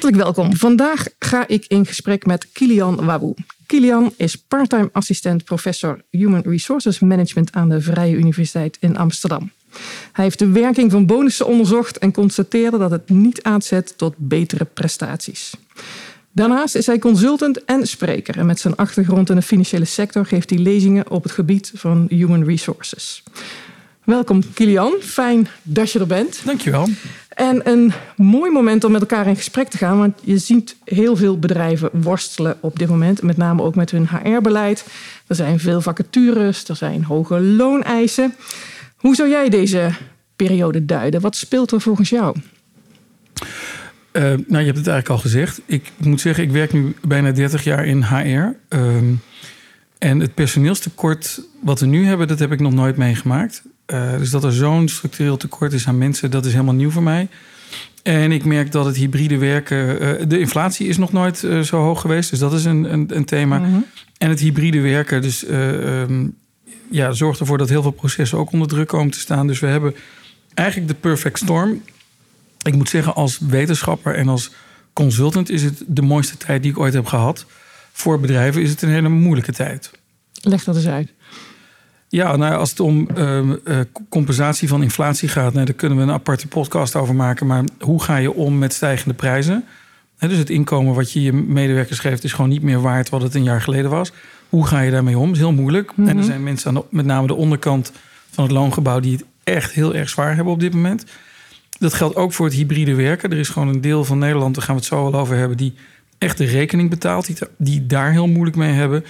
Hartelijk welkom. Vandaag ga ik in gesprek met Kilian Wabou. Kilian is parttime assistent professor Human Resources Management aan de Vrije Universiteit in Amsterdam. Hij heeft de werking van bonussen onderzocht en constateerde dat het niet aanzet tot betere prestaties. Daarnaast is hij consultant en spreker en met zijn achtergrond in de financiële sector geeft hij lezingen op het gebied van human resources. Welkom Kilian, fijn dat je er bent. Dankjewel. En een mooi moment om met elkaar in gesprek te gaan, want je ziet heel veel bedrijven worstelen op dit moment, met name ook met hun HR-beleid. Er zijn veel vacatures, er zijn hoge looneisen. Hoe zou jij deze periode duiden? Wat speelt er volgens jou? Uh, nou, je hebt het eigenlijk al gezegd. Ik moet zeggen, ik werk nu bijna 30 jaar in HR. Ehm, en het personeelstekort wat we nu hebben, dat heb ik nog nooit meegemaakt. Uh, dus dat er zo'n structureel tekort is aan mensen, dat is helemaal nieuw voor mij. En ik merk dat het hybride werken. Uh, de inflatie is nog nooit uh, zo hoog geweest. Dus dat is een, een, een thema. Mm -hmm. En het hybride werken. Dus um, ja, zorgt ervoor dat heel veel processen ook onder druk komen te staan. Dus we hebben eigenlijk de perfect storm. Ik moet zeggen, als wetenschapper en als consultant is het de mooiste tijd die ik ooit heb gehad. Voor bedrijven is het een hele moeilijke tijd. Leg dat eens uit. Ja, nou, als het om uh, uh, compensatie van inflatie gaat, nou, daar kunnen we een aparte podcast over maken. Maar hoe ga je om met stijgende prijzen? He, dus het inkomen wat je je medewerkers geeft, is gewoon niet meer waard wat het een jaar geleden was. Hoe ga je daarmee om? Dat is heel moeilijk. Mm -hmm. En er zijn mensen aan de, met name de onderkant van het loongebouw die het echt heel erg zwaar hebben op dit moment. Dat geldt ook voor het hybride werken. Er is gewoon een deel van Nederland, daar gaan we het zo wel over hebben, die echt de rekening betaalt, die, die daar heel moeilijk mee hebben.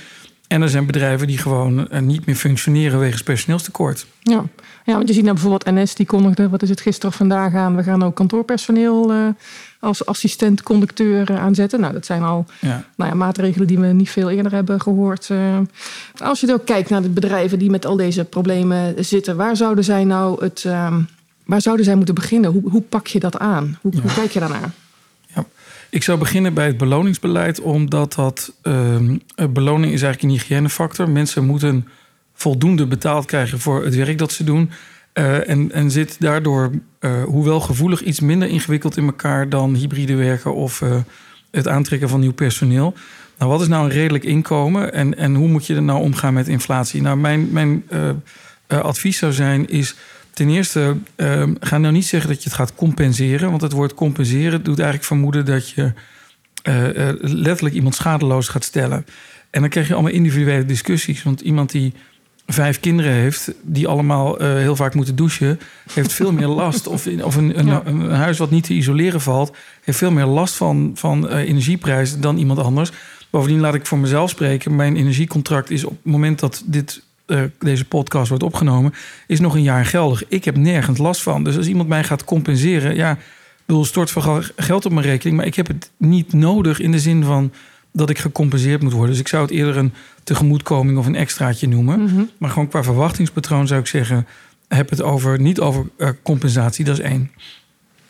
En er zijn bedrijven die gewoon niet meer functioneren wegens personeelstekort. Ja, ja want je ziet nou bijvoorbeeld NS, die kondigde, wat is het gisteren of vandaag aan, we gaan ook kantoorpersoneel uh, als assistent-conducteur aanzetten. Nou, dat zijn al ja. Nou ja, maatregelen die we niet veel eerder hebben gehoord. Uh, als je ook kijkt naar de bedrijven die met al deze problemen zitten, waar zouden zij nou het, uh, waar zouden zij moeten beginnen? Hoe, hoe pak je dat aan? Hoe, ja. hoe kijk je daarnaar? Ik zou beginnen bij het beloningsbeleid, omdat dat uh, beloning is eigenlijk een hygiënefactor. Mensen moeten voldoende betaald krijgen voor het werk dat ze doen. Uh, en, en zit daardoor, uh, hoewel gevoelig, iets minder ingewikkeld in elkaar dan hybride werken of het aantrekken van nieuw personeel. Nou, wat is nou een redelijk inkomen en, en hoe moet je er nou omgaan met inflatie? Nou, mijn, mijn advies zou zijn, is ten eerste, uh, ga nou niet zeggen dat je het gaat compenseren. Want het woord compenseren doet eigenlijk vermoeden dat je uh, uh, letterlijk iemand schadeloos gaat stellen. En dan krijg je allemaal individuele discussies. Want iemand die vijf kinderen heeft, die allemaal heel vaak moeten douchen, heeft veel meer last. Of, of een, een, ja. een, huis wat niet te isoleren valt, heeft veel meer last van, van energieprijzen dan iemand anders. Bovendien laat ik voor mezelf spreken. Mijn energiecontract is op het moment dat dit uh, deze podcast wordt opgenomen, is nog een jaar geldig. Ik heb nergens last van. Dus als iemand mij gaat compenseren, ja, bedoel, stort voor geld op mijn rekening, maar ik heb het niet nodig in de zin van dat ik gecompenseerd moet worden. Dus ik zou het eerder een tegemoetkoming of een extraatje noemen. Mm -hmm. Maar gewoon qua verwachtingspatroon zou ik zeggen, heb het over niet over uh, compensatie. Dat is één.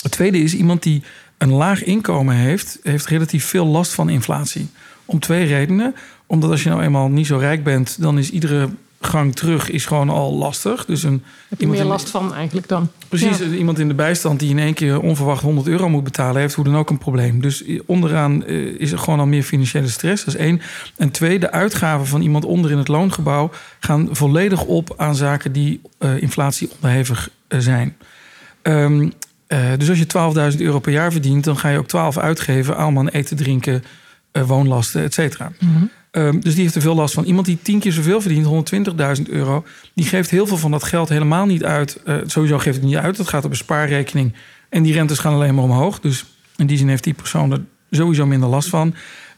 Het tweede is iemand die een laag inkomen heeft, heeft relatief veel last van inflatie. Om twee redenen. Omdat als je nou eenmaal niet zo rijk bent, dan is iedere gang terug is gewoon al lastig. Dus een, Heb je meer last in, van eigenlijk dan? Precies, ja. iemand in de bijstand die in één keer onverwacht 100 euro moet betalen... heeft hoe dan ook een probleem. Dus onderaan is er gewoon al meer financiële stress. Dat is één. En twee, de uitgaven van iemand onder in het loongebouw... gaan volledig op aan zaken die uh, inflatie onderhevig uh, zijn. Um, uh, dus als je 12.000 euro per jaar verdient... dan ga je ook 12 uitgeven allemaal eten, drinken, woonlasten, et cetera. Mm -hmm. Um, dus die heeft er veel last van. Iemand die tien keer zoveel verdient, 120.000 euro, die geeft heel veel van dat geld helemaal niet uit. Uh, sowieso geeft het niet uit. Het gaat op een spaarrekening. En die rentes gaan alleen maar omhoog. Dus in die zin heeft die persoon er sowieso minder last van.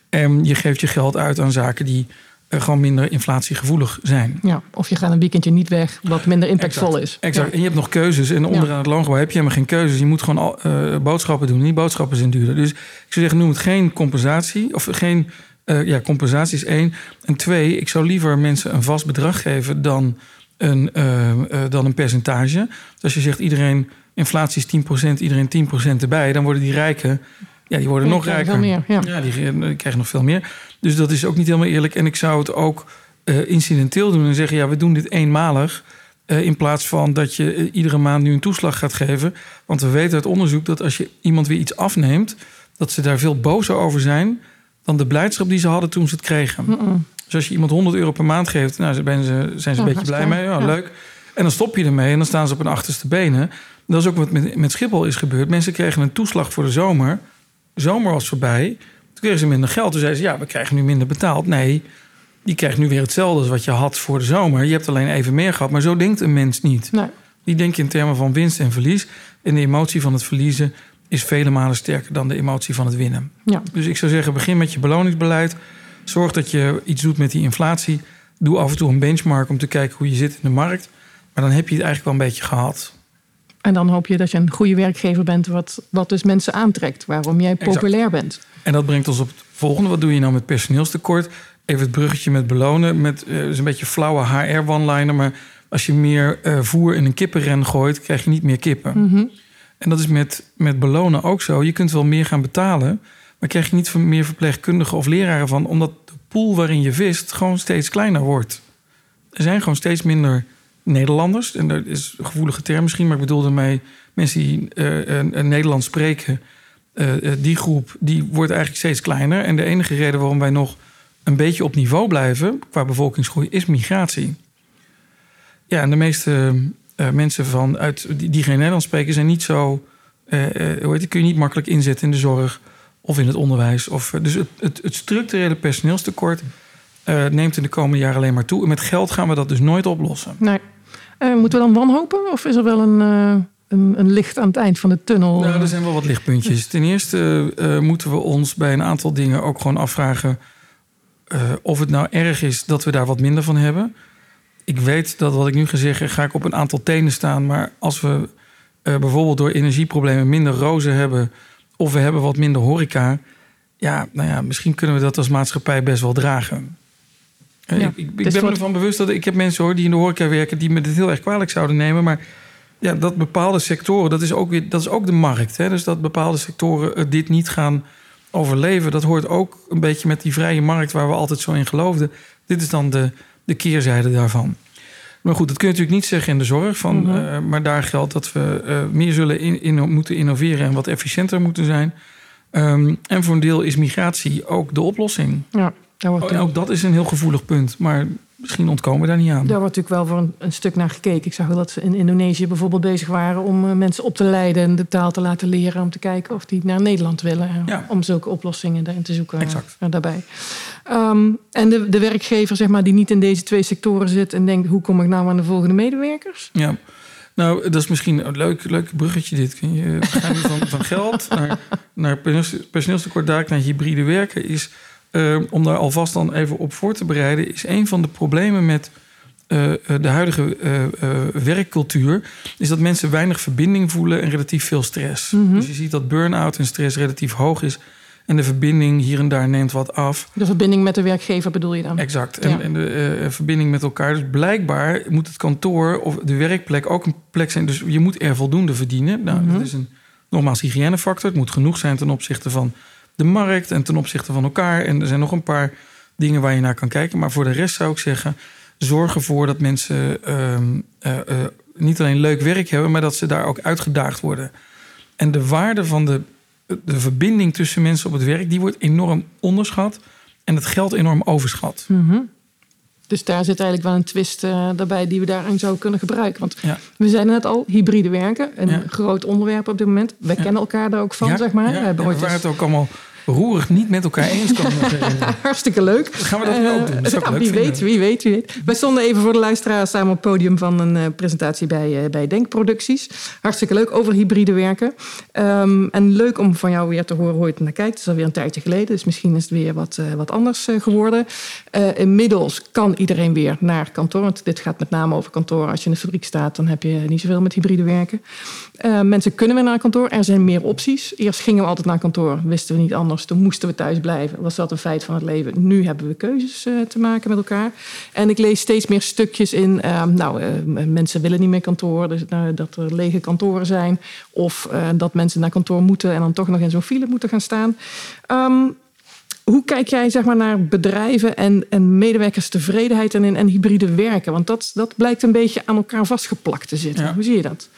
En je geeft je geld uit aan zaken die uh, gewoon minder inflatiegevoelig zijn. Ja, of je gaat een weekendje niet weg, wat minder impactvol exact, is. Exact. Ja. En je hebt nog keuzes. En onderaan het loongebouw heb je helemaal geen keuzes. Je moet gewoon al, uh, boodschappen doen. Die boodschappen zijn duurder. Dus ik zou zeggen, noem het geen compensatie of geen Uh, ja, compensatie is één. En twee, ik zou liever mensen een vast bedrag geven dan een, uh, uh, dan een percentage. Dus als je zegt iedereen, inflatie is 10%, iedereen 10% erbij, dan worden die rijken, ja, die worden nog rijker. veel meer, ja. ja die, krijgen nog veel meer. Dus dat is ook niet helemaal eerlijk. En ik zou het ook eh, incidenteel doen en zeggen, ja, we doen dit eenmalig. eh, in plaats van dat je eh, iedere maand nu een toeslag gaat geven. Want we weten uit onderzoek dat als je iemand weer iets afneemt, dat ze daar veel bozer over zijn dan de blijdschap die ze hadden toen ze het kregen. Dus als je iemand 100 euro per maand geeft, nou, ben ze, zijn ze een Ja, beetje blij mee. Ja, ja. leuk. En dan stop je ermee en dan staan ze op hun achterste benen. Dat is ook wat met, met Schiphol is gebeurd. Mensen kregen een toeslag voor de zomer. De zomer was voorbij. Toen kregen ze minder geld. Toen zeiden ze, ja, we krijgen nu minder betaald. Nee, die krijgt nu weer hetzelfde als wat je had voor de zomer. Je hebt alleen even meer gehad. Maar zo denkt een mens niet. Nee. Die denkt in termen van winst en verlies. En de emotie van het verliezen is vele malen sterker dan de emotie van het winnen. Ja. Dus ik zou zeggen, begin met je beloningsbeleid. Zorg dat je iets doet met die inflatie. Doe af en toe een benchmark om te kijken hoe je zit in de markt. Maar dan heb je het eigenlijk wel een beetje gehad. En dan hoop je dat je een goede werkgever bent, wat, wat dus mensen aantrekt, waarom jij Exact. populair bent. En dat brengt ons op het volgende. Wat doe je nou met personeelstekort? Even het bruggetje met belonen. Met eh, is een beetje flauwe HR-one-liner. Maar als je meer eh, voer in een kippenren gooit, krijg je niet meer kippen. En dat is met, met belonen ook zo. Je kunt wel meer gaan betalen, maar krijg je niet meer verpleegkundigen of leraren van, omdat de pool waarin je vist gewoon steeds kleiner wordt. Er zijn gewoon steeds minder Nederlanders. En dat is een gevoelige term misschien, maar ik bedoel daarmee mensen die een Nederlands spreken. eh, eh, die groep die wordt eigenlijk steeds kleiner. En de enige reden waarom wij nog een beetje op niveau blijven qua bevolkingsgroei is migratie. Ja, en de meeste mensen van uit, die, die geen Nederlands spreken zijn niet zo. eh, eh, hoe heet het, kun je niet makkelijk inzetten in de zorg of in het onderwijs. Of, eh, dus het, het, het structurele personeelstekort eh, neemt in de komende jaren alleen maar toe. En met geld gaan we dat dus nooit oplossen. Nee. Eh, moeten we dan wanhopen of is er wel een, eh, een, een licht aan het eind van de tunnel? Nou, er zijn wel wat lichtpuntjes. Ten eerste eh, moeten we ons bij een aantal dingen ook gewoon afvragen eh, of het nou erg is dat we daar wat minder van hebben. Ik weet dat wat ik nu ga zeggen, ga ik op een aantal tenen staan. Maar als we eh, bijvoorbeeld door energieproblemen minder rozen hebben, of we hebben wat minder horeca, ja, nou ja, misschien kunnen we dat als maatschappij best wel dragen. Eh, Ja, ik ik, ben me ervan bewust dat ik heb mensen hoor die in de horeca werken die me dit heel erg kwalijk zouden nemen, maar ja, dat bepaalde sectoren, dat is ook, weer, dat is ook de markt. Hè? Dus dat bepaalde sectoren eh, dit niet gaan overleven, dat hoort ook een beetje met die vrije markt waar we altijd zo in geloofden. Dit is dan de, de keerzijde daarvan. Maar goed, dat kun je natuurlijk niet zeggen in de zorg. Van, Mhm. eh, maar daar geldt dat we eh, meer zullen in, in- moeten innoveren en wat efficiënter moeten zijn. Ehm, en voor een deel is migratie ook de oplossing. Ja, wordt, Oh, en ook dat is een heel gevoelig punt. Maar misschien ontkomen we daar niet aan. daar wordt natuurlijk wel voor een, een stuk naar gekeken. Ik zag wel dat ze in Indonesië bijvoorbeeld bezig waren om eh, mensen op te leiden en de taal te laten leren. Om te kijken of die naar Nederland willen. eh, Ja. Om zulke oplossingen daarin te zoeken. eh, Exact. daarbij. Ehm, en de, de werkgever zeg maar, die niet in deze twee sectoren zit en denkt: hoe kom ik nou aan de volgende medewerkers? Ja. Nou, dat is misschien een leuk, leuk bruggetje dit. Kun je van, van geld naar, naar personeels- personeelstekort, daar naar hybride werken. Is, eh, om daar alvast dan even op voor te bereiden... is een van de problemen met eh, eh, de huidige eh, werkcultuur... is dat mensen weinig verbinding voelen en relatief veel stress. Dus je ziet dat burn-out en stress relatief hoog is... en de verbinding hier en daar neemt wat af. De verbinding met de werkgever bedoel je dan? Exact. En, Ja. en de verbinding met elkaar. Dus blijkbaar moet het kantoor of de werkplek ook een plek zijn. Dus je moet er voldoende verdienen. Nou, Mhm. dat is een nogmaals hygiënefactor. Het moet genoeg zijn ten opzichte van de markt en ten opzichte van elkaar. En er zijn nog een paar dingen waar je naar kan kijken. Maar voor de rest zou ik zeggen: zorg ervoor dat mensen ehm, eh, eh, niet alleen leuk werk hebben, maar dat ze daar ook uitgedaagd worden. En de waarde van de, de verbinding tussen mensen op het werk, die wordt enorm onderschat. En het geld enorm overschat. Mhm. Dus daar zit eigenlijk wel een twist eh, daarbij die we daarin zouden kunnen gebruiken. Want Ja. we zeiden net al, hybride werken. Een Ja. groot onderwerp op dit moment. We kennen elkaar daar ook van, zeg maar. we hebben ja, ooit waar eens- het ook allemaal roerig niet met elkaar eens kan herinneren. Hartstikke leuk. Gaan we dat nu ook doen? Dat Eh, wie weet, wie weet, wie weet. Wij stonden even voor de luisteraar samen op het podium van een eh, presentatie bij, eh, bij Denkproducties. Hartstikke leuk over hybride werken. Ehm, en leuk om van jou weer te horen hoe je het naar kijkt. Het is alweer een tijdje geleden, dus misschien is het weer wat, eh, wat anders eh, geworden. Eh, inmiddels kan iedereen weer naar kantoor. Want dit gaat met name over kantoor. Als je in de fabriek staat, dan heb je niet zoveel met hybride werken. Eh, mensen kunnen weer naar kantoor. Er zijn meer opties. Eerst gingen we altijd naar kantoor. Wisten we niet anders anders. Toen moesten we thuis blijven. Was dat een feit van het leven. Nu hebben we keuzes uh, te maken met elkaar. En ik lees steeds meer stukjes in. Uh, nou, uh, mensen willen niet meer kantoor. Dus, dat er lege kantoren zijn. Of dat mensen naar kantoor moeten en dan toch nog in zo'n file moeten gaan staan. Um, hoe kijk jij zeg maar, naar bedrijven en, en medewerkerstevredenheid en, en hybride werken? Want dat, dat blijkt een beetje aan elkaar vastgeplakt te zitten. Hoe zie je dat?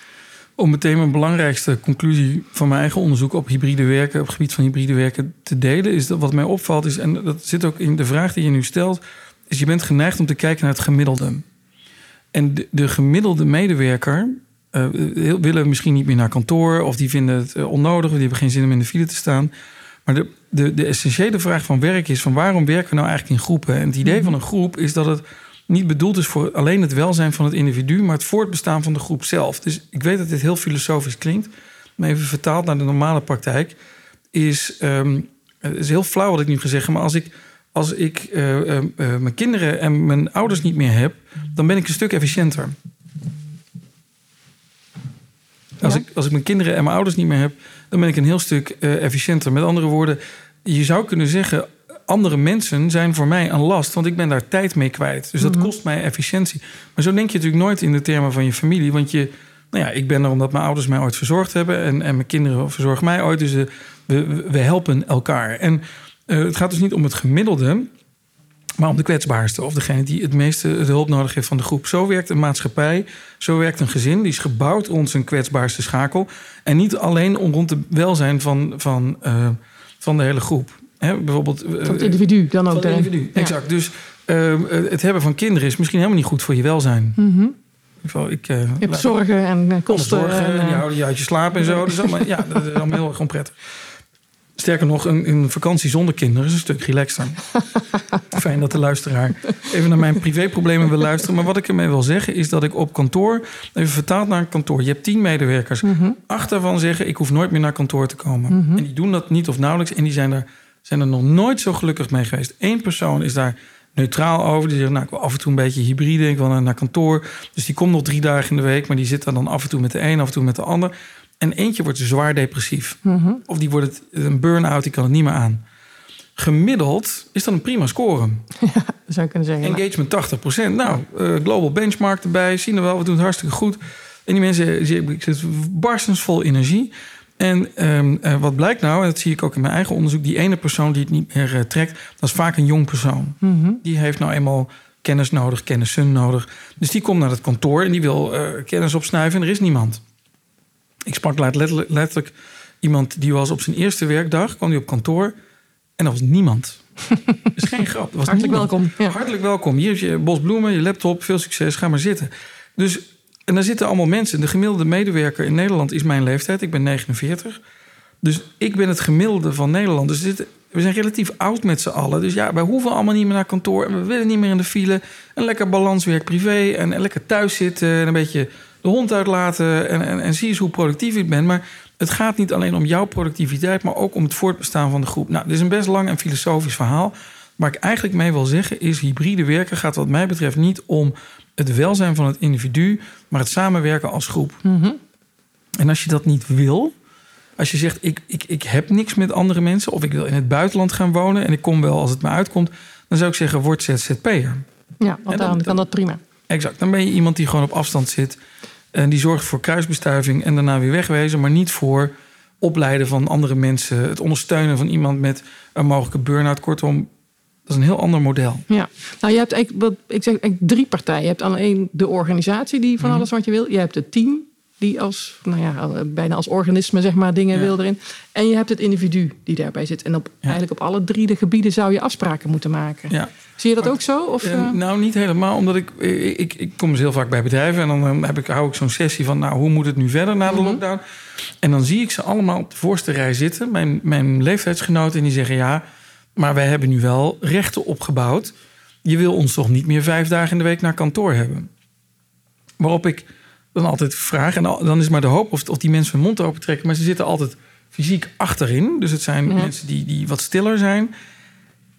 Om meteen mijn belangrijkste conclusie van mijn eigen onderzoek op hybride werken, op het gebied van hybride werken te delen, is dat wat mij opvalt, is, en dat zit ook in de vraag die je nu stelt, is je bent geneigd om te kijken naar het gemiddelde. En de, de gemiddelde medewerker uh, willen misschien niet meer naar kantoor, of die vinden het uh, onnodig, of die hebben geen zin om in de file te staan. Maar de, de, de essentiële vraag van werk is: van waarom werken we nou eigenlijk in groepen? En het idee mhm. van een groep is dat het niet bedoeld is voor alleen het welzijn van het individu, maar het voortbestaan van de groep zelf. Dus ik weet dat dit heel filosofisch klinkt, maar even vertaald naar de normale praktijk, is, um, het is heel flauw wat ik nu ga zeggen, maar als ik, als ik uh, uh, uh, mijn kinderen en mijn ouders niet meer heb, dan ben ik een stuk efficiënter. Als, ik, als ik mijn kinderen en mijn ouders niet meer heb, dan ben ik een heel stuk efficiënter. Met andere woorden, je zou kunnen zeggen, andere mensen zijn voor mij een last, want ik ben daar tijd mee kwijt. Dus dat mhm. kost mij efficiëntie. Maar zo denk je natuurlijk nooit in de termen van je familie, want je, nou ja, ik ben er omdat mijn ouders mij ooit verzorgd hebben en, en mijn kinderen verzorgen mij ooit. Dus uh, we, we helpen elkaar. En uh, het gaat dus niet om het gemiddelde, maar om de kwetsbaarste of degene die het meeste de hulp nodig heeft van de groep. Zo werkt een maatschappij, zo werkt een gezin. Die is gebouwd rond zijn kwetsbaarste schakel. En niet alleen om rond het welzijn van, van, uh, van de hele groep. Hè, bijvoorbeeld, van het individu dan ook. Van het individu, exact. Dus uh, het hebben van kinderen is misschien helemaal niet goed voor je welzijn. Mm -hmm. Ik, uh, je hebt zorgen en kosten. Zorgen en, houden je uit je slaap en zo. Dus allemaal, ja, dat is allemaal heel erg onprettig. Sterker nog, een, een, vakantie zonder kinderen is een stuk relaxter. Fijn dat de luisteraar even naar mijn privéproblemen wil luisteren. Maar wat ik ermee wil zeggen is dat ik op kantoor, even vertaald naar een kantoor. Je hebt tien medewerkers. Mm Acht daarvan zeggen, ik hoef nooit meer naar kantoor te komen. Mhm. En die doen dat niet of nauwelijks. En die zijn er, zijn er nog nooit zo gelukkig mee geweest. Eén persoon is daar neutraal over. Die zegt, nou, ik wil af en toe een beetje hybride. Ik wil naar kantoor. Dus die komt nog drie dagen in de week. Maar die zit dan af en toe met de een, af en toe met de ander. En eentje wordt zwaar depressief. Mhm. Of die wordt het, een burn-out, die kan het niet meer aan. Gemiddeld is dat een prima score. Ja, zou ik kunnen zeggen. Engagement 80%. Nou, uh, global benchmark erbij. Zien we wel, we doen het hartstikke goed. En die mensen ik zit barstens vol energie. En um, uh, wat blijkt nou, en dat zie ik ook in mijn eigen onderzoek... die ene persoon die het niet meer uh, trekt, dat is vaak een jong persoon. Mm -hmm. Die heeft nou eenmaal kennis nodig, kennissen nodig. Dus die komt naar het kantoor en die wil kennis opsnuiven en er is niemand. Ik sprak letterlijk, letterlijk iemand die was op zijn eerste werkdag, kwam hij op kantoor en er was niemand. Dat is geen grap. Was Hartelijk niemand. welkom. Ja. Hartelijk welkom. Hier is je bos bloemen, je laptop, veel succes, ga maar zitten. Dus, en daar zitten allemaal mensen. De gemiddelde medewerker in Nederland is mijn leeftijd. Ik ben 49. Dus ik ben het gemiddelde van Nederland. Dus we zijn relatief oud met z'n allen. Dus ja, wij hoeven allemaal niet meer naar kantoor. En we willen niet meer in de file. Een lekker balans werk-privé. En, en lekker thuis zitten. En een beetje de hond uitlaten en, en, en zie eens hoe productief ik ben. Maar het gaat niet alleen om jouw productiviteit, maar ook om het voortbestaan van de groep. Nou, dit is een best lang en filosofisch verhaal. Waar ik eigenlijk mee wil zeggen is: hybride werken gaat, wat mij betreft, niet om het welzijn van het individu, maar het samenwerken als groep. Mm -hmm. En als je dat niet wil, als je zegt: ik, ik, ik heb niks met andere mensen, of ik wil in het buitenland gaan wonen en ik kom wel als het me uitkomt, dan zou ik zeggen: word ZZP'er. Ja, want dan, dan kan dat prima. Exact. Dan ben je iemand die gewoon op afstand zit. En die zorgt voor kruisbestuiving en daarna weer wegwezen, maar niet voor opleiden van andere mensen, het ondersteunen van iemand met een mogelijke burn-out. Kortom, dat is een heel ander model. Ja, nou je hebt eigenlijk, ik zeg eigenlijk drie partijen. Je hebt alleen de organisatie die van alles wat je wil. Je hebt het team die als, nou ja, bijna als organisme zeg maar dingen Ja. wil erin. En je hebt het individu die daarbij zit. En op, eigenlijk op alle drie de gebieden zou je afspraken moeten maken. Ja. Zie je dat ook zo? Of, Eh, eh? nou, niet helemaal, omdat ik, ik, ik, ik kom dus heel vaak bij bedrijven en dan eh, heb ik, hou ik zo'n sessie van, nou, hoe moet het nu verder na de Mhm. lockdown? En dan zie ik ze allemaal op de voorste rij zitten, mijn, mijn leeftijdsgenoten, en die zeggen, ja, maar wij hebben nu wel rechten opgebouwd. Je wil ons toch niet meer vijf dagen in de week naar kantoor hebben? Waarop ik dan altijd vraag, en dan is maar de hoop of, of die mensen hun mond open trekken, maar ze zitten altijd fysiek achterin. Dus het zijn Ja. mensen die, die wat stiller zijn.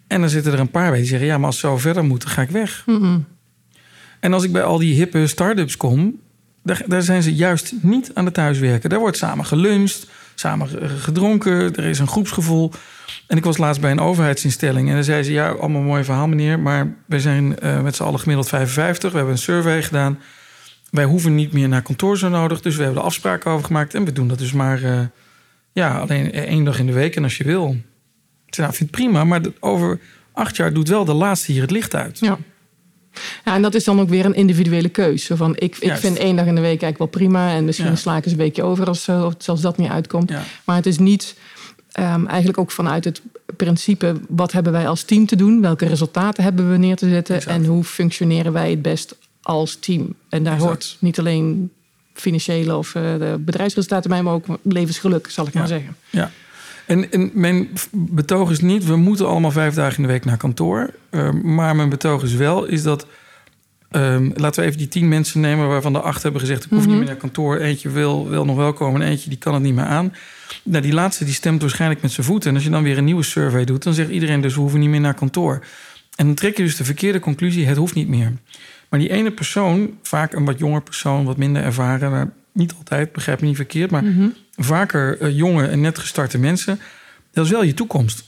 En dan zitten er een paar bij die zeggen: Ja, maar als het zo verder moet, dan ga ik weg. Mhm. En als ik bij al die hippe start-ups kom, daar, daar zijn ze juist niet aan het thuiswerken. Daar wordt samen geluncht, samen gedronken, er is een groepsgevoel. En ik was laatst bij een overheidsinstelling en dan zei ze: Ja, allemaal mooi verhaal, meneer, maar wij zijn uh, met z'n allen gemiddeld 55. We hebben een survey gedaan. Wij hoeven niet meer naar kantoor zo nodig, dus we hebben er afspraken over gemaakt en we doen dat dus maar uh, ja, alleen één dag in de week en als je wil. Ik nou, prima, maar over acht jaar doet wel de laatste hier het licht uit. Ja. Ja, en dat is dan ook weer een individuele keuze. Van ik, ik vind één dag in de week eigenlijk wel prima. En misschien ja. sla ik eens een weekje over als uh, zelfs dat niet uitkomt. Ja. Maar het is niet um, eigenlijk ook vanuit het principe... wat hebben wij als team te doen? Welke resultaten hebben we neer te zetten? Exact. En hoe functioneren wij het best als team? En daar exact. hoort niet alleen financiële of uh, de bedrijfsresultaten bij... maar ook levensgeluk, zal ik ja. maar zeggen. Ja. En, en, mijn betoog is niet, we moeten allemaal vijf dagen in de week naar kantoor. Uh, maar mijn betoog is wel, is dat... Um, laten we even die tien mensen nemen waarvan de acht hebben gezegd... ik hoef mm -hmm. niet meer naar kantoor. Eentje wil, wil nog wel komen en eentje die kan het niet meer aan. Nou, die laatste die stemt waarschijnlijk met zijn voeten. En als je dan weer een nieuwe survey doet... dan zegt iedereen dus we hoeven niet meer naar kantoor. En dan trek je dus de verkeerde conclusie, het hoeft niet meer. Maar die ene persoon, vaak een wat jonger persoon... wat minder ervaren, niet altijd, begrijp me niet verkeerd... maar mm -hmm. vaker uh, jonge en net gestarte mensen... dat is wel je toekomst.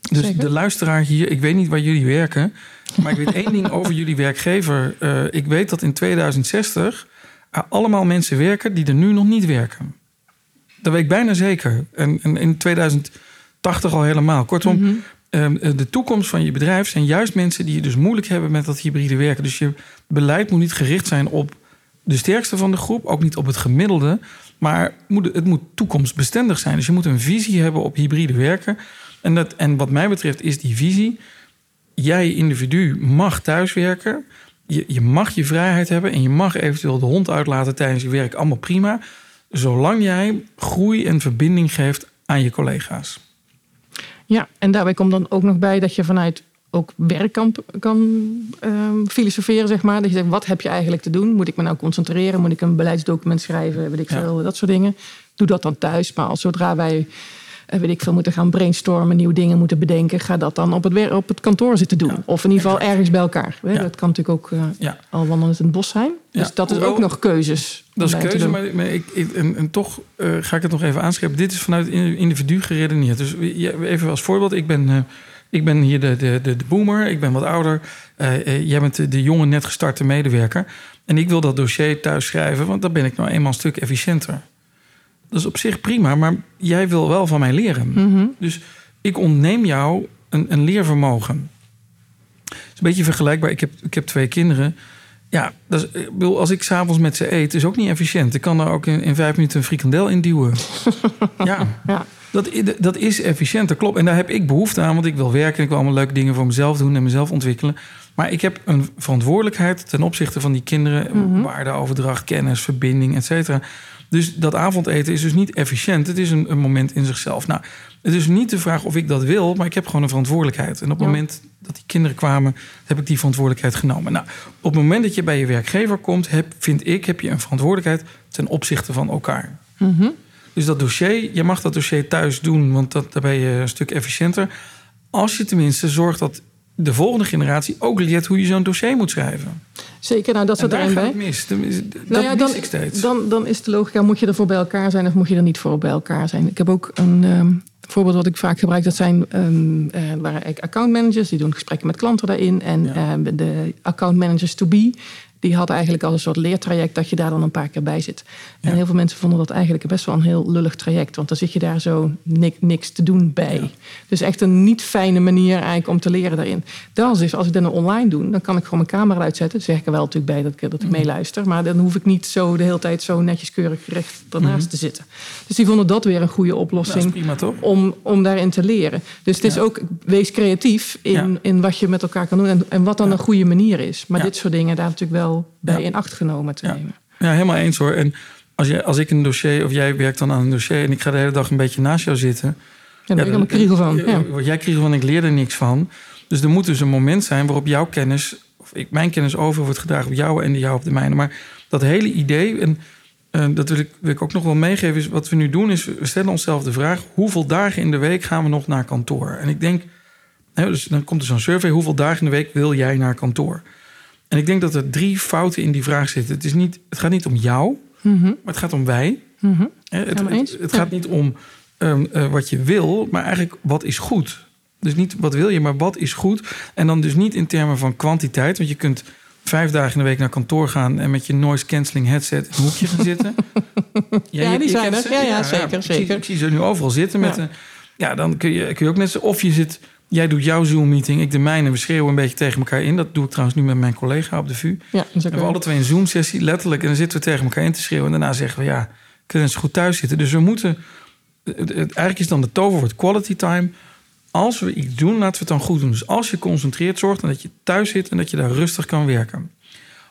Dus Zeker. de luisteraar hier, ik weet niet waar jullie werken... maar ik weet één ding over jullie werkgever. Uh, ik weet dat in 2060 er allemaal mensen werken... die er nu nog niet werken. Dat weet ik bijna zeker. En, en in 2080 al helemaal. Kortom, mm -hmm. de toekomst van je bedrijf zijn juist mensen die het dus moeilijk hebben met dat hybride werken. Dus je beleid moet niet gericht zijn op de sterkste van de groep, ook niet op het gemiddelde, maar het moet toekomstbestendig zijn. Dus je moet een visie hebben op hybride werken. En, dat, en wat mij betreft is die visie: jij, individu, mag thuiswerken. Je, je mag je vrijheid hebben en je mag eventueel de hond uitlaten tijdens je werk, allemaal prima zolang jij groei en verbinding geeft aan je collega's. Ja, en daarbij komt dan ook nog bij dat je vanuit ook werk kan, kan um, filosoferen, zeg maar. Dat je zegt, wat heb je eigenlijk te doen? Moet ik me nou concentreren? Moet ik een beleidsdocument schrijven? Weet ik veel, ja. dat soort dingen. Doe dat dan thuis. Maar als zodra wij weet ik veel, moeten gaan brainstormen, nieuwe dingen moeten bedenken. Ga dat dan op het, op het kantoor zitten doen. Ja. Of in ieder geval ergens bij elkaar. Ja. Dat kan natuurlijk ook uh, al wandelend in het bos zijn. Dus dat is ook nog keuzes. Dat is keuze, maar, maar ik, ik, en, en, toch uh, ga ik het nog even aanscheppen. Dit is vanuit individu geredeneerd. Dus even als voorbeeld, ik ben... Uh, ik ben hier de, de, de, de, boomer, ik ben wat ouder. jij bent de, de jonge, net gestarte medewerker. En ik wil dat dossier thuis schrijven, want dan ben ik nou eenmaal een stuk efficiënter. Dat is op zich prima, maar jij wil wel van mij leren. Mm -hmm. Dus ik ontneem jou een, een leervermogen. Het is een beetje vergelijkbaar. Ik heb, ik heb twee kinderen. Ja, dat is, ik bedoel, als ik s'avonds met ze eet, is ook niet efficiënt. Ik kan er ook in, in vijf minuten een frikandel in duwen. ja, ja. Dat, dat is efficiënt, dat klopt. En daar heb ik behoefte aan, want ik wil werken. Ik wil allemaal leuke dingen voor mezelf doen en mezelf ontwikkelen. Maar ik heb een verantwoordelijkheid ten opzichte van die kinderen. Mm -hmm. Waardeoverdracht, kennis, verbinding, et cetera. Dus dat avondeten is dus niet efficiënt. Het is een, een, moment in zichzelf. Nou, het is niet de vraag of ik dat wil, maar ik heb gewoon een verantwoordelijkheid. En op het ja. moment dat die kinderen kwamen, heb ik die verantwoordelijkheid genomen. Nou, op het moment dat je bij je werkgever komt, heb, vind ik, heb je een verantwoordelijkheid ten opzichte van elkaar. Mm -hmm. Dus dat dossier, je mag dat dossier thuis doen, want dat, daar ben je een stuk efficiënter. Als je tenminste zorgt dat de volgende generatie ook leert hoe je zo'n dossier moet schrijven. Zeker, nou dat zit erin bij. Mis. Dat, nou ja, dan, ik steeds. Dan, dan is de logica, moet je er voor bij elkaar zijn of moet je er niet voor bij elkaar zijn? Ik heb ook een um, voorbeeld wat ik vaak gebruik. Dat zijn um, uh, waren accountmanagers, die doen gesprekken met klanten daarin. En ja. uh, de account managers to be, die hadden eigenlijk al een soort leertraject dat je daar dan een paar keer bij zit. En heel veel mensen vonden dat eigenlijk best wel een heel lullig traject. Want dan zit je daar zo niks, niks te doen bij. Ja. Dus echt een niet fijne manier eigenlijk om te leren daarin. Dan is, als ik dat nou online doe, dan kan ik gewoon mijn camera uitzetten. Dan zeg ik er wel natuurlijk bij dat ik, dat ik meeluister. Maar dan hoef ik niet zo de hele tijd zo netjes keurig recht ernaast mm -hmm. te zitten. Dus die vonden dat weer een goede oplossing prima, om, om daarin te leren. Dus het is ook, wees creatief in, in wat je met elkaar kan doen. En, en wat dan een goede manier is. Maar dit soort dingen daar natuurlijk wel bij in acht genomen te nemen. Ja, helemaal eens hoor. En als, je, als ik een dossier, of jij werkt dan aan een dossier... en ik ga de hele dag een beetje naast jou zitten... Ja, dan ja, ik kriegel van. Ja. Wat jij kriegel van, ik leer er niks van. Dus er moet dus een moment zijn waarop jouw kennis... of ik, mijn kennis over wordt gedragen op jou en de jou op de mijne. Maar dat hele idee... En, uh, dat wil ik, wil ik ook nog wel meegeven. Is wat we nu doen is, we stellen onszelf de vraag... hoeveel dagen in de week gaan we nog naar kantoor? En ik denk, hè, dus dan komt er zo'n survey... hoeveel dagen in de week wil jij naar kantoor? En ik denk dat er drie fouten in die vraag zitten. Het, is niet, het gaat niet om jou, mm -hmm. maar het gaat om wij. Mm -hmm. Het, het, het gaat niet om um, uh, wat je wil, maar eigenlijk wat is goed. Dus niet wat wil je, maar wat is goed. En dan dus niet in termen van kwantiteit. Want je kunt vijf dagen in de week naar kantoor gaan en met je noise cancelling headset in een hoekje gaan zitten. ja, die zijn er. Ja, ja, zeker. Ik zeker. Zie, ik zie ze nu overal zitten met een. Ja, dan kun je, kun je ook net zo. Of je zit. Jij doet jouw Zoom-meeting, ik de mijne. We schreeuwen een beetje tegen elkaar in. Dat doe ik trouwens nu met mijn collega op de VU. Ja, we hebben alle twee een Zoom-sessie, letterlijk. En dan zitten we tegen elkaar in te schreeuwen. En daarna zeggen we, ja, kunnen eens goed thuis zitten. Dus we moeten... Eigenlijk is dan de toverwoord quality time. Als we iets doen, laten we het dan goed doen. Dus als je concentreert, zorg dan dat je thuis zit... en dat je daar rustig kan werken.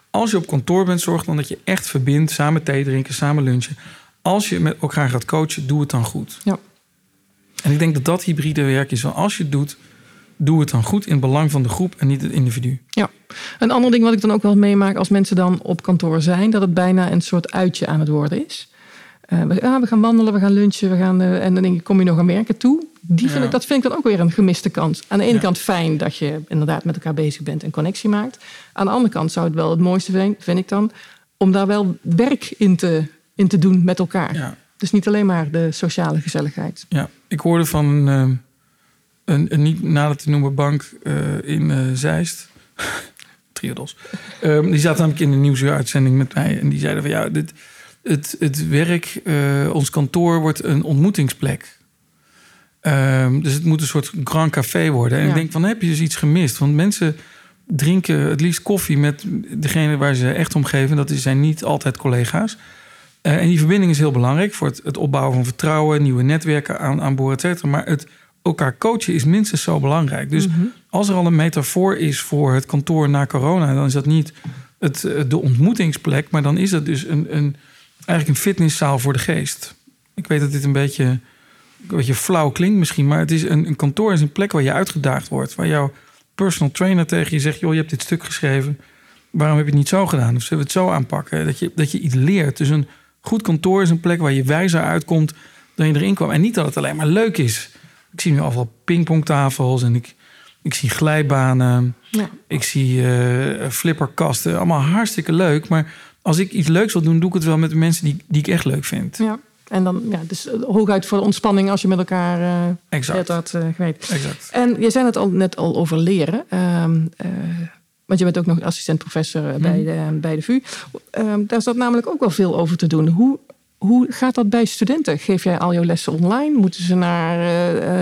Als je op kantoor bent, zorg dan dat je echt verbindt... samen thee drinken, samen lunchen. Als je met elkaar gaat coachen, doe het dan goed. Ja. En ik denk dat dat hybride werk is. Als je het doet, doe het dan goed in het belang van de groep en niet het individu. Ja, een ander ding wat ik dan ook wel meemaak als mensen dan op kantoor zijn, dat het bijna een soort uitje aan het worden is. Uh, we, ah, we, gaan wandelen, we gaan lunchen, we gaan, uh, en dan denk ik, kom je nog aan werken toe? Die vind ik, dat vind ik dan ook weer een gemiste kans. Aan de ene ja. kant fijn dat je inderdaad met elkaar bezig bent en connectie maakt. Aan de andere kant zou het wel het mooiste zijn, vind ik dan, om daar wel werk in te, in te doen met elkaar. Ja. Dus niet alleen maar de sociale gezelligheid. Ja, ik hoorde van uh, een, een, niet nader te noemen bank uh, in uh, Zeist. Triodos. Um, die zaten namelijk in een nieuwsuuruitzending met mij. En die zeiden van ja, dit, het, het werk, ons kantoor wordt een ontmoetingsplek. Um, dus het moet een soort grand café worden. En ja. ik denk van heb je dus iets gemist? Want mensen drinken het liefst koffie met degene waar ze echt om geven. Dat zijn niet altijd collega's. Uh, en die verbinding is heel belangrijk voor het, het opbouwen van vertrouwen, nieuwe netwerken aan, aan boord, et cetera. Maar het elkaar coachen is minstens zo belangrijk. Dus mm-hmm. als er al een metafoor is voor het kantoor na corona, dan is dat niet het, de ontmoetingsplek, maar dan is dat dus een, een, eigenlijk een fitnesszaal voor de geest. Ik weet dat dit een beetje, een beetje flauw klinkt misschien, maar het is een, een kantoor is een plek waar je uitgedaagd wordt, waar jouw personal trainer tegen je zegt: joh, je hebt dit stuk geschreven. Waarom heb je het niet zo gedaan? Of zullen we het zo aanpakken? Dat je, dat je iets leert. Dus een goed kantoor is een plek waar je wijzer uitkomt dan je erin kwam. En niet dat het alleen maar leuk is. Ik zie nu al pingpongtafels en ik, ik zie glijbanen. Ja. Ik zie uh, flipperkasten. Allemaal hartstikke leuk. Maar als ik iets leuks wil doen, doe ik het wel met de mensen die, die ik echt leuk vind. Ja. En dan, ja, dus hooguit voor de ontspanning als je met elkaar uh, exact. dat uh, weet. Exact. En je zei het al net al over leren. Uh, want je bent ook nog assistent-professor Mhm. bij, de, bij de VU. Um, daar zat namelijk ook wel veel over te doen. Hoe, hoe gaat dat bij studenten? Geef jij al jouw lessen online? Moeten ze naar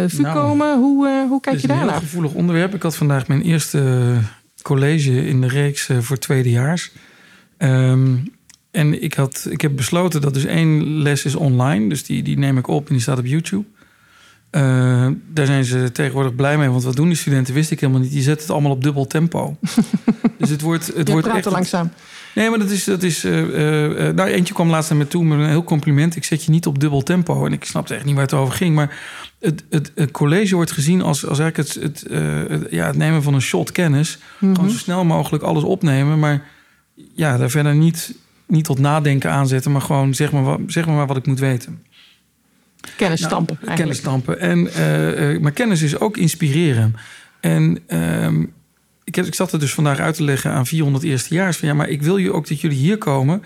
uh, VU Nou, komen? Hoe, uh, hoe kijk Het je is een heel daarnaar? gevoelig onderwerp. Ik had vandaag mijn eerste college in de reeks eh, voor tweedejaars. Ehm en ik, had, ik heb besloten dat dus één les is online. Dus die, die neem ik op en die staat op YouTube. Eh, daar zijn ze tegenwoordig blij mee. Want wat doen die studenten, wist ik helemaal niet. Die zetten het allemaal op dubbel tempo. dus het wordt, het Je wordt praat echt... te langzaam. Nee, maar dat is. Dat is uh, uh, nou, eentje kwam laatst naar me toe met een heel compliment. Ik zet je niet op dubbel tempo. En ik snapte echt niet waar het over ging. Maar het, het, het college wordt gezien als, als eigenlijk het, het, uh, het, ja, het nemen van een shot kennis. Mhm. Gewoon zo snel mogelijk alles opnemen. Maar ja, daar verder niet, niet tot nadenken aanzetten. Maar gewoon zeg maar, wat, zeg maar wat ik moet weten. Kennis stampen. Nou, kennis stampen. En, maar kennis is ook inspireren. En ik, heb, ik zat er dus vandaag uit te leggen aan 400 eerstejaars. Van ja, maar ik wil je ook dat jullie hier komen.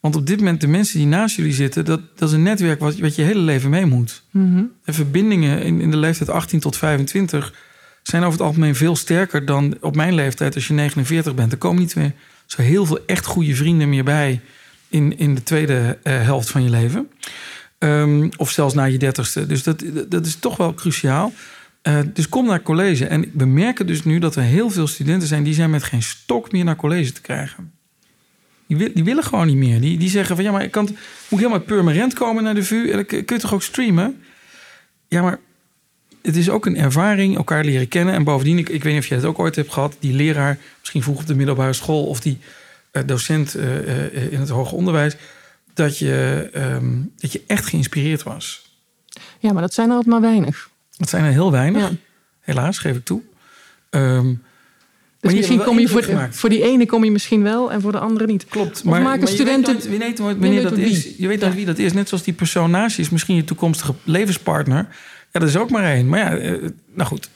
Want op dit moment, de mensen die naast jullie zitten, dat, dat is een netwerk wat, wat je hele leven mee moet. Mm-hmm. En verbindingen in, in de leeftijd 18 tot 25 zijn over het algemeen veel sterker dan op mijn leeftijd als je 49 bent. Er komen niet meer zo heel veel echt goede vrienden meer bij in, in de tweede uh, helft van je leven. Um, of zelfs na je dertigste. Dus dat, dat is toch wel cruciaal. Uh, dus kom naar college. En we merken dus nu dat er heel veel studenten zijn... die zijn met geen stok meer naar college te krijgen. Die, die willen gewoon niet meer. Die, die zeggen van ja, maar ik kan, moet ik helemaal permanent komen naar de VU... en dan kun je toch ook streamen? Ja, maar het is ook een ervaring, elkaar leren kennen. En bovendien, ik, ik weet niet of jij het ook ooit hebt gehad... die leraar, misschien vroeg op de middelbare school... of die uh, docent uh, in het hoger onderwijs... Dat je, um, dat je echt geïnspireerd was. Ja, maar dat zijn er altijd maar weinig. Dat zijn er heel weinig. Ja. Helaas, geef ik toe. Um, dus misschien kom je voor, voor die ene kom je misschien wel en voor de andere niet. Klopt. Of maar, maken maar studenten. Je weet nooit wanneer dat is. Je weet nooit wie dat is. Net zoals die persoon naast je is misschien je toekomstige levenspartner. Ja, dat is ook maar één. Maar ja, nou goed.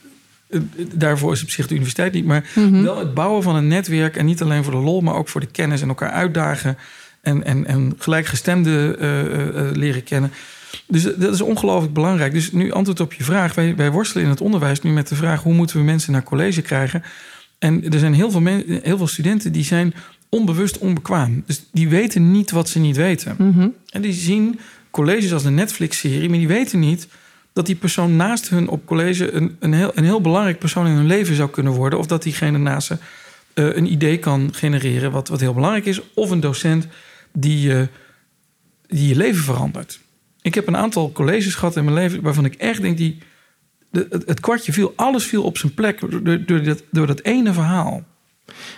Daarvoor is op zich de universiteit niet. Maar Mhm. mm -hmm. wel het bouwen van een netwerk. En niet alleen voor de lol, maar ook voor de kennis en elkaar uitdagen. en, en, en gelijkgestemden leren kennen. Dus dat is ongelooflijk belangrijk. Dus nu antwoord op je vraag. Wij, wij worstelen in het onderwijs nu met de vraag... hoe moeten we mensen naar college krijgen? En er zijn heel veel, heel veel studenten die zijn onbewust onbekwaam. Dus die weten niet wat ze niet weten. Mhm. En die zien colleges als een Netflix-serie... maar die weten niet dat die persoon naast hun op college... een, een, heel, een heel belangrijk persoon in hun leven zou kunnen worden... of dat diegene naast ze uh, een idee kan genereren wat, wat heel belangrijk is... of een docent die, uh, die je leven verandert. Ik heb een aantal colleges gehad in mijn leven waarvan ik echt denk die. De, het, kwartje viel, alles viel op zijn plek door, door, dat, door dat ene verhaal.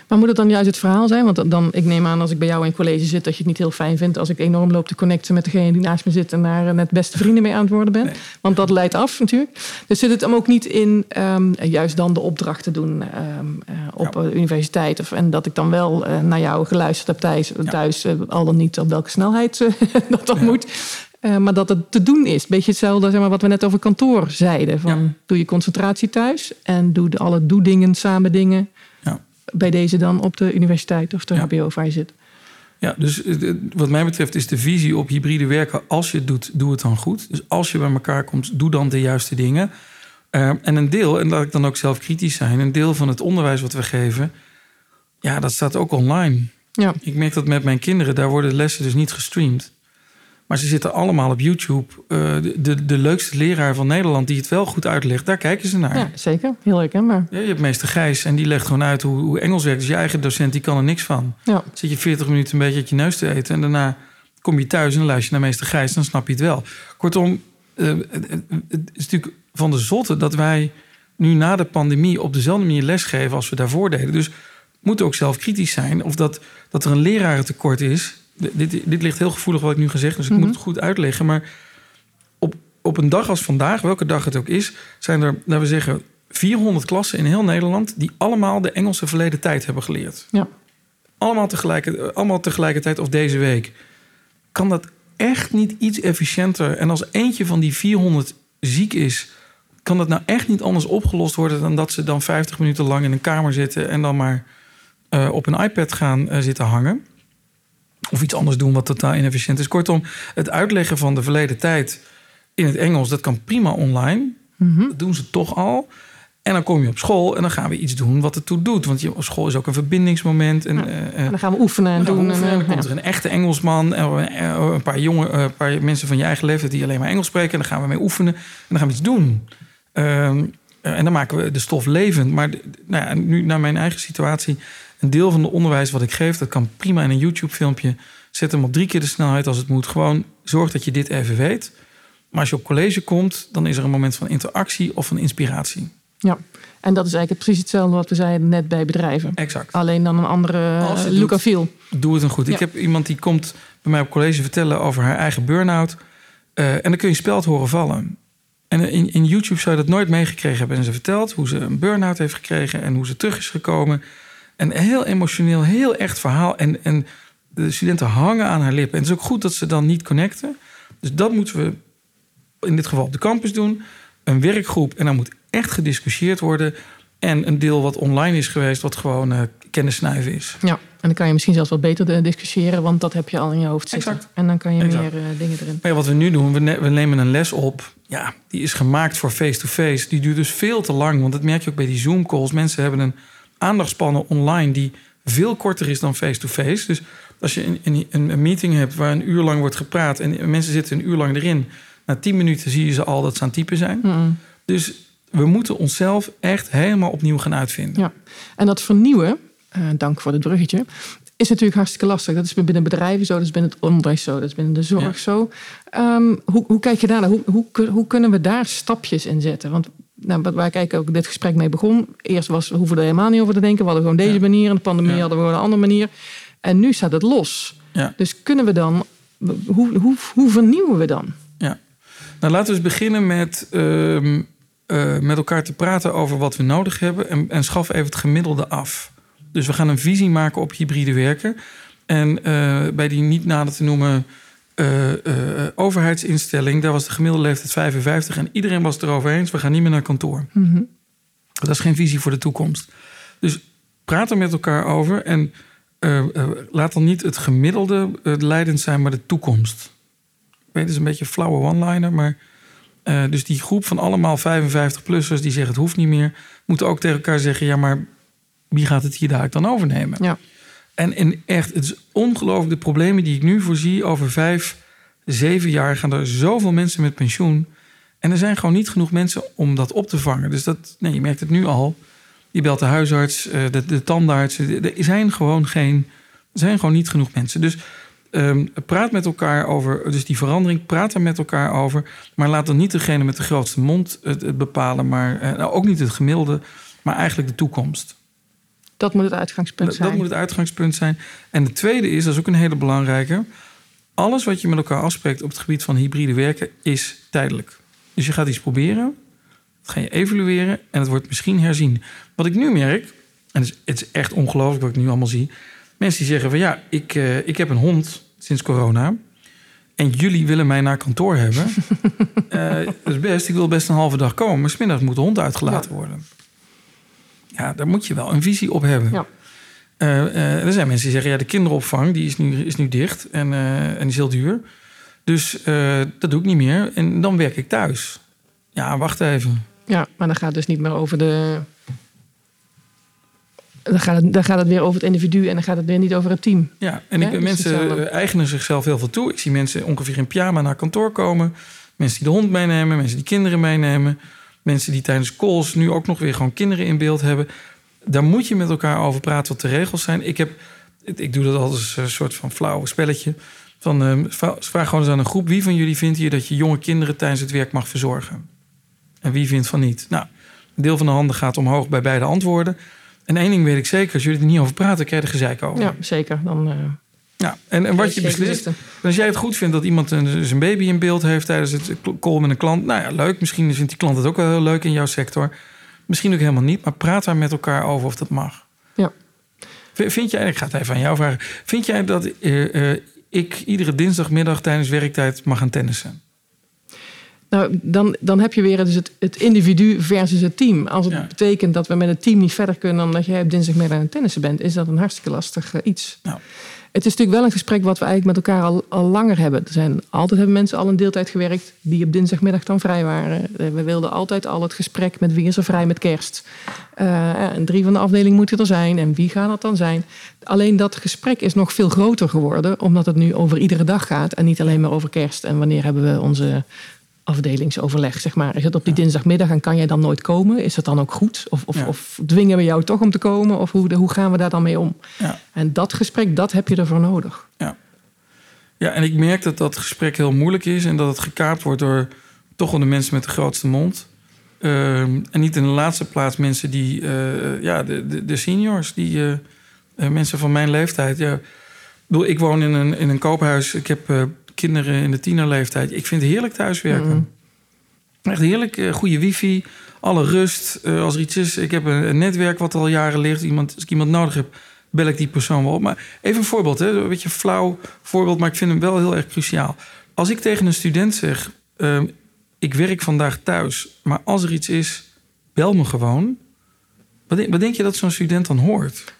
Maar moet het dan juist het verhaal zijn? Want dan, ik neem aan als ik bij jou in college zit dat je het niet heel fijn vindt als ik enorm loop te connecten met degene die naast me zit en daar net beste vrienden mee aan het worden ben. Want dat leidt af natuurlijk. Dus zit het hem ook niet in um, juist dan de opdrachten doen um, uh, op ja. universiteit. Of, en dat ik dan wel uh, naar jou geluisterd heb thuis, ja. thuis uh, al dan niet op welke snelheid dat dan ja. moet. Uh, maar dat het te doen is. Beetje hetzelfde zeg maar, wat we net over kantoor zeiden. Van, ja. Doe je concentratie thuis en doe de, alle doe-dingen, samen dingen. Ja. Bij deze dan op de universiteit of de Ja. HBO waar je zit. Ja, dus eh, wat mij betreft is de visie op hybride werken... als je het doet, doe het dan goed. Dus als je bij elkaar komt, doe dan de juiste dingen. Uh, en een deel, en laat ik dan ook zelf kritisch zijn... een deel van het onderwijs wat we geven... ja, dat staat ook online. Ja. Ik merk dat met mijn kinderen, daar worden lessen dus niet gestreamd. Maar ze zitten allemaal op YouTube. Uh, de, de, de, leukste leraar van Nederland die het wel goed uitlegt, daar kijken ze naar. Ja, zeker. Heel herkenbaar. Ja, je hebt meester Gijs en die legt gewoon uit hoe, hoe Engels werkt. Dus je eigen docent die kan er niks van. Ja. Zit je 40 minuten een beetje uit je neus te eten en daarna kom je thuis en luister je naar meester Gijs, dan snap je het wel. Kortom, uh, het, is natuurlijk van de zotte dat wij nu na de pandemie op dezelfde manier lesgeven als we daarvoor deden. Dus moeten ook zelf kritisch zijn of dat, dat er een lerarentekort is dit, dit ligt heel gevoelig wat ik nu gezegd, dus ik Mhm. moet het goed uitleggen. Maar op, op een dag als vandaag, welke dag het ook is, zijn er, laten we zeggen, 400 klassen in heel Nederland die allemaal de Engelse verleden tijd hebben geleerd. Ja. Allemaal, tegelijk, allemaal tegelijkertijd of deze week. Kan dat echt niet iets efficiënter? En als eentje van die 400 ziek is, kan dat nou echt niet anders opgelost worden dan dat ze dan 50 minuten lang in een kamer zitten en dan maar uh, op een iPad gaan uh, zitten hangen? Of iets anders doen wat totaal inefficiënt is. Kortom, het uitleggen van de verleden tijd in het Engels, dat kan prima online. Mm -hmm. Dat doen ze toch al. En dan kom je op school en dan gaan we iets doen wat het toe doet. Want je, school is ook een verbindingsmoment. En, ja. uh, en dan gaan we oefenen en doen. Oefenen, en dan ja. komt er een echte Engelsman. En een paar, jonge, een paar mensen van je eigen leeftijd die alleen maar Engels spreken. En dan gaan we mee oefenen. En dan gaan we iets doen. Um, en dan maken we de stof levend. Maar nou ja, nu naar mijn eigen situatie. Een deel van het onderwijs wat ik geef, dat kan prima in een YouTube-filmpje. Zet hem op drie keer de snelheid als het moet. Gewoon zorg dat je dit even weet. Maar als je op college komt, dan is er een moment van interactie of van inspiratie. Ja, en dat is eigenlijk precies hetzelfde wat we zeiden net bij bedrijven. Exact. Alleen dan een andere look and feel. Doe het dan goed. Ja. Ik heb iemand die komt bij mij op college vertellen over haar eigen burn-out. Uh, en dan kun je speld horen vallen. En in, in YouTube zou je dat nooit meegekregen hebben. En ze vertelt hoe ze een burn-out heeft gekregen en hoe ze terug is gekomen. Een heel emotioneel, heel echt verhaal. En, en de studenten hangen aan haar lippen. En het is ook goed dat ze dan niet connecten. Dus dat moeten we in dit geval op de campus doen. Een werkgroep. En dan moet echt gediscussieerd worden. En een deel wat online is geweest, wat gewoon uh, kennis snuiven is. Ja, en dan kan je misschien zelfs wat beter discussiëren, want dat heb je al in je hoofd zitten. Exact. En dan kan je Exact. meer uh, dingen erin. Maar ja, wat we nu doen, we, ne we, nemen een les op. Ja, die is gemaakt voor face-to-face. -face. Die duurt dus veel te lang. Want dat merk je ook bij die Zoom-calls. Mensen hebben een aandachtspannen online die veel korter is dan face-to-face. -face. Dus als je een, een, een, meeting hebt waar een uur lang wordt gepraat en mensen zitten een uur lang erin, na tien minuten zie je ze al dat ze aan het typen zijn. Mm. Dus we moeten onszelf echt helemaal opnieuw gaan uitvinden. Ja, en dat vernieuwen, uh, dank voor het bruggetje, is natuurlijk hartstikke lastig. Dat is binnen bedrijven zo, dat is binnen het onderwijs zo, dat is binnen de zorg Ja. zo. Um, hoe, hoe kijk je daar naar? Hoe, hoe, hoe kunnen we daar stapjes in zetten? Want nou, waar ik ook dit gesprek mee begon, eerst was, we hoeven er helemaal niet over te denken. We hadden gewoon deze Ja. manier, en de pandemie Ja. hadden we gewoon een andere manier. En nu staat het los. Ja. Dus kunnen we dan, hoe, hoe, hoe vernieuwen we dan? Ja. Nou, laten we eens beginnen met, um, uh, met elkaar te praten over wat we nodig hebben. En, en schaf even het gemiddelde af. Dus we gaan een visie maken op hybride werken. En uh, bij die niet nader te noemen uh, overheidsinstelling, daar was de gemiddelde leeftijd 55 en iedereen was het erover eens. We gaan niet meer naar kantoor. Mm -hmm. Dat is geen visie voor de toekomst. Dus praat er met elkaar over en eh, laat dan niet het gemiddelde leidend zijn, maar de toekomst. Ik weet, het is een beetje een flauwe one-liner, maar... dus die groep van allemaal 55-plussers die zeggen het hoeft niet meer... moeten ook tegen elkaar zeggen, ja, maar wie gaat het hier daar dan overnemen? Ja. En, en echt, het is ongelooflijk. De problemen die ik nu voorzie over vijf, zeven jaar gaan er zoveel mensen met pensioen. En er zijn gewoon niet genoeg mensen om dat op te vangen. Dus dat, nee, je merkt het nu al. Je belt de huisarts, de, de tandarts. Er zijn gewoon geen, er zijn gewoon niet genoeg mensen. Dus um, praat met elkaar over, dus die verandering, praat er met elkaar over. Maar laat dan niet degene met de grootste mond het, bepalen, maar nou, ook niet het gemiddelde, maar eigenlijk de toekomst. Dat moet het uitgangspunt zijn. Dat moet het uitgangspunt zijn. En de tweede is, dat is ook een hele belangrijke. Alles wat je met elkaar afspreekt op het gebied van hybride werken is tijdelijk. Dus je gaat iets proberen, dat ga je evalueren en het wordt misschien herzien. Wat ik nu merk, en het is, echt ongelooflijk wat ik nu allemaal zie. Mensen die zeggen van ja, ik, uh, ik heb een hond sinds corona. En jullie willen mij naar kantoor hebben. uh, dat is best, ik wil best een halve dag komen. Maar smiddags moet de hond uitgelaten worden. Ja, daar moet je wel een visie op hebben. Ja. Uh, er zijn mensen die zeggen, ja, de kinderopvang die is, nu, is nu dicht en, uh, en is heel duur. Dus dat doe ik niet meer. En dan werk ik thuis. Ja, wacht even. Ja, maar dan gaat het dus niet meer over de. Dan gaat, het, dan gaat het weer over het individu en dan gaat het weer niet over het team. Ja, en ik, mensen eigenen zichzelf heel veel toe. Ik zie mensen ongeveer in pyjama naar kantoor komen. Mensen die de hond meenemen, mensen die kinderen meenemen. Mensen die tijdens calls nu ook nog weer gewoon kinderen in beeld hebben. Daar moet je met elkaar over praten wat de regels zijn. Ik, heb, ik doe dat als een soort van flauw spelletje. Van, uh, vraag gewoon eens aan een groep. Wie van jullie vindt hier dat je jonge kinderen tijdens het werk mag verzorgen? En wie vindt van niet? Nou, een deel van de handen gaat omhoog bij beide antwoorden. En één ding weet ik zeker. Als jullie er niet over praten, krijg je er gezeik over. Ja, zeker. Dan... Uh... Ja, en, en wat je beslist. Als jij het goed vindt dat iemand een, zijn baby in beeld heeft tijdens het call met een klant. Nou ja, leuk. Misschien vindt die klant het ook wel heel leuk in jouw sector. Misschien ook helemaal niet. Maar praat daar met elkaar over of dat mag. Ja. Vind jij, ik ga het even aan jou vragen. Vind jij dat uh, uh, ik iedere dinsdagmiddag tijdens werktijd mag gaan tennissen? Nou, dan, dan heb je weer dus het, het individu versus het team. Als het Ja. betekent dat we met het team niet verder kunnen dan dat jij op dinsdagmiddag aan het tennissen bent, is dat een hartstikke lastig eh, iets. Nou. Het is natuurlijk wel een gesprek wat we eigenlijk met elkaar al, langer hebben. Er zijn altijd hebben mensen al een deeltijd gewerkt die op dinsdagmiddag dan vrij waren. Eh, We wilden altijd al het gesprek met wie is er vrij met kerst. Eh, drie van de afdeling moeten er zijn. En wie gaat dat dan zijn? Alleen dat gesprek is nog veel groter geworden, omdat het nu over iedere dag gaat en niet alleen maar over kerst. En wanneer hebben we onze afdelingsoverleg, zeg maar. Is het op die dinsdagmiddag en kan jij dan nooit komen? Is dat dan ook goed? Of, of, Ja. of dwingen we jou toch om te komen? Of hoe, hoe gaan we daar dan mee om? Ja. En dat gesprek, dat heb je ervoor nodig. Ja, en ik merk dat dat gesprek heel moeilijk is en dat het gekaapt wordt door toch wel de mensen met de grootste mond. Ehm, en niet in de laatste plaats mensen die, eh, ja, de, de, de seniors, die eh, eh, mensen van mijn leeftijd. Ja, ik, bedoel, ik woon in een, in een koophuis, ik heb kinderen in de tienerleeftijd. Ik vind het heerlijk thuiswerken. Mhm. Echt heerlijk, eh, goede wifi, alle rust. eh, als er iets is, ik heb een, een netwerk wat al jaren ligt. Iemand, als ik iemand nodig heb, bel ik die persoon wel op. Maar even een voorbeeld, hè? een beetje een flauw voorbeeld, maar ik vind hem wel heel erg cruciaal. Als ik tegen een student zeg, ehm, ik werk vandaag thuis, maar als er iets is, bel me gewoon. Wat denk, wat denk je dat zo'n student dan hoort?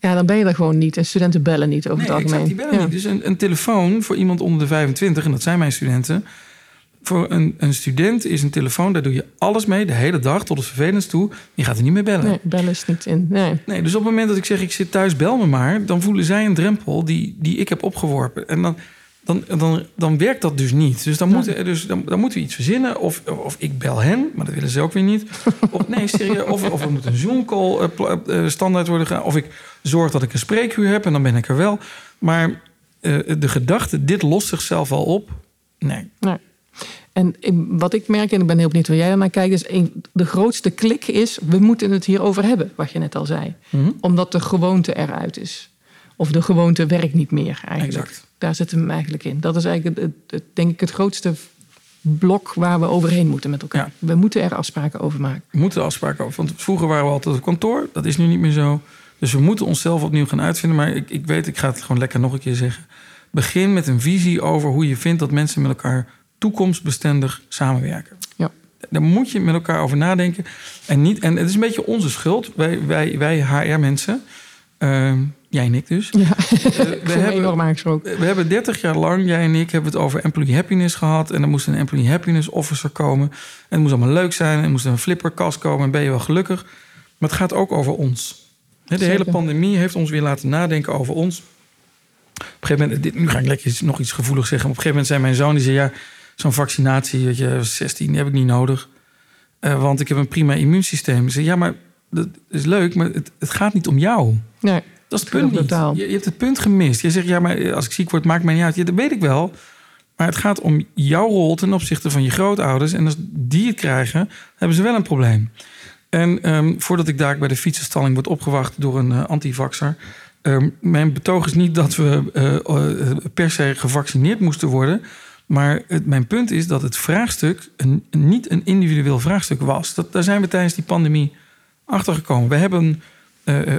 Ja, dan ben je er gewoon niet. En studenten bellen niet over Nee, het algemeen. exact, die bellen Ja. niet. Dus een, een telefoon voor iemand onder de 25, en dat zijn mijn studenten. Voor een, een student is een telefoon, daar doe je alles mee, de hele dag, tot het vervelendst toe. Je gaat er niet meer bellen. Nee, bellen is niet in. Nee. Nee, dus op het moment dat ik zeg ik zit thuis, bel me maar, dan voelen zij een drempel die, die ik heb opgeworpen. En dan, dan, dan, dan werkt dat dus niet. Dus dan, moeten, dus, dan, dan moeten we iets verzinnen. Of, of ik bel hen, maar dat willen ze ook weer niet. Of nee, serieus. Of, of er moet een Zoom-call eh, eh, standaard worden gedaan. Of ik zorg dat ik een spreekuur heb en dan ben ik er wel. Maar eh, de gedachte, dit lost zichzelf al op. Nee. Nee. En wat ik merk, en ik ben heel benieuwd hoe jij daarnaar kijkt, is een, de grootste klik is, we moeten het hierover hebben, wat je net al zei. Mhm. Omdat de gewoonte eruit is. Of de gewoonte werkt niet meer eigenlijk. Exact. Daar zit hem eigenlijk in. Dat is eigenlijk, het, het- denk ik, het grootste blok waar we overheen moeten met elkaar. Ja. We moeten er afspraken over maken. We moeten er afspraken over. Want vroeger waren we altijd op kantoor. Dat is nu niet meer zo. Dus we moeten onszelf opnieuw gaan uitvinden. Maar ik, ik weet, ik ga het gewoon lekker nog een keer zeggen. Begin met een visie over hoe je vindt dat mensen met elkaar toekomstbestendig samenwerken. Ja. Daar moet je met elkaar over nadenken. En, niet, en het is een beetje onze schuld. Wij, wij, wij HR-mensen. ehm, Jij en ik dus. Ja, we we hebben. We hebben 30 jaar lang, jij en ik, hebben het over employee happiness gehad. En er moest een employee happiness officer komen. En het moest allemaal leuk zijn. En er moest een flipperkast komen. En ben je wel gelukkig. Maar het gaat ook over ons. De Zeker. hele pandemie heeft ons weer laten nadenken over ons. Op een gegeven moment, dit, nu ga ik lekker nog iets gevoeligs zeggen. Op een gegeven moment zei mijn zoon, die zei... ja, zo'n vaccinatie, weet je, 16, die heb ik niet nodig. Eh, want ik heb een prima immuunsysteem. Ik zei, ja, maar dat is leuk, maar het, het gaat niet om jou. Nee, Dat is het punt niet. Je, je hebt het punt gemist. Je zegt, ja, maar als ik ziek word, maakt mij niet uit. Ja, dat weet ik wel. Maar het gaat om jouw rol ten opzichte van je grootouders. En als die het krijgen, hebben ze wel een probleem. En ehm, voordat ik daar bij de fietsenstalling word opgewacht door een eh, antivaxer... ehm, mijn betoog is niet dat we eh, eh, per se gevaccineerd moesten worden... Maar het, mijn punt is dat het vraagstuk een, niet een individueel vraagstuk was. Dat, daar zijn we tijdens die pandemie achtergekomen. We hebben eh, eh,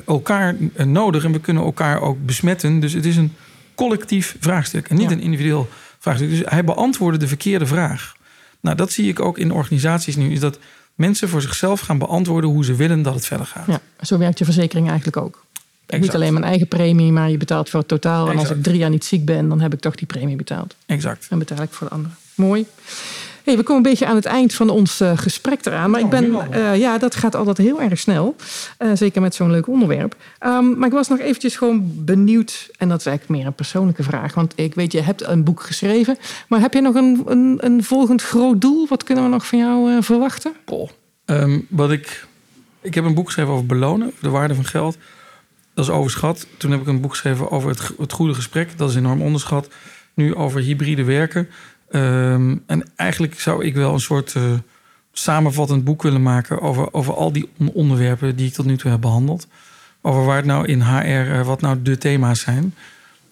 elkaar eh, nodig en we kunnen elkaar ook besmetten. Dus het is een collectief vraagstuk en niet Ja. een individueel vraagstuk. Dus hij beantwoordde de verkeerde vraag. Nou, dat zie ik ook in organisaties nu. Is dat mensen voor zichzelf gaan beantwoorden hoe ze willen dat het verder gaat. ja, zo werkt je verzekering eigenlijk ook. Niet Exact. alleen mijn eigen premie, maar je betaalt voor het totaal. En als ik drie jaar niet ziek ben, dan heb ik toch die premie betaald. Exact. En betaal ik voor de anderen. Mooi. Hey, we komen een beetje aan het eind van ons eh, gesprek eraan. Maar ik Oh, nu ben, eh, ja, dat gaat altijd heel erg snel. Eh, zeker met zo'n leuk onderwerp. Ehm, maar ik was nog eventjes gewoon benieuwd. En dat is eigenlijk meer een persoonlijke vraag. Want ik weet, je hebt een boek geschreven. Maar heb je nog een, een, een volgend groot doel? Wat kunnen we nog van jou verwachten? Poh. Ehm, wat ik, ik heb een boek geschreven over belonen, de waarde van geld. Dat is overschat. Toen heb ik een boek geschreven over het, het goede gesprek. Dat is enorm onderschat. Nu over hybride werken. Ehm, en eigenlijk zou ik wel een soort eh, samenvattend boek willen maken over, over al die on- onderwerpen die ik tot nu toe heb behandeld. Over waar het nou in HR, eh, wat nou de thema's zijn.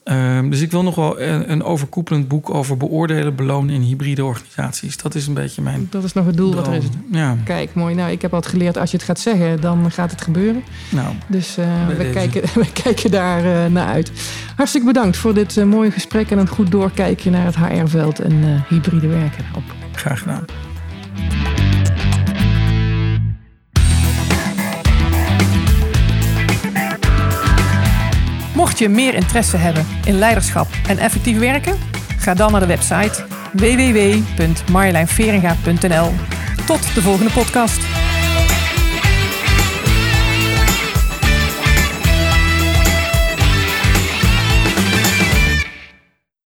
Ehm, dus ik wil nog wel een, een overkoepelend boek over beoordelen, belonen in hybride organisaties. Dat is een beetje mijn Dat is nog het doel wat er is. Ja, Kijk, mooi. Nou, ik heb altijd geleerd, als je het gaat zeggen, dan gaat het gebeuren. nou, Dus Bij we, deze. kijken, we kijken daar eh, naar uit. Hartstikke bedankt voor dit eh, mooie gesprek en een goed doorkijkje naar het HR-veld en hybride werken. Op. graag gedaan. Je meer interesse hebben in leiderschap en effectief werken, ga dan naar de website www.marjolijnveringa.nl. Tot de volgende podcast.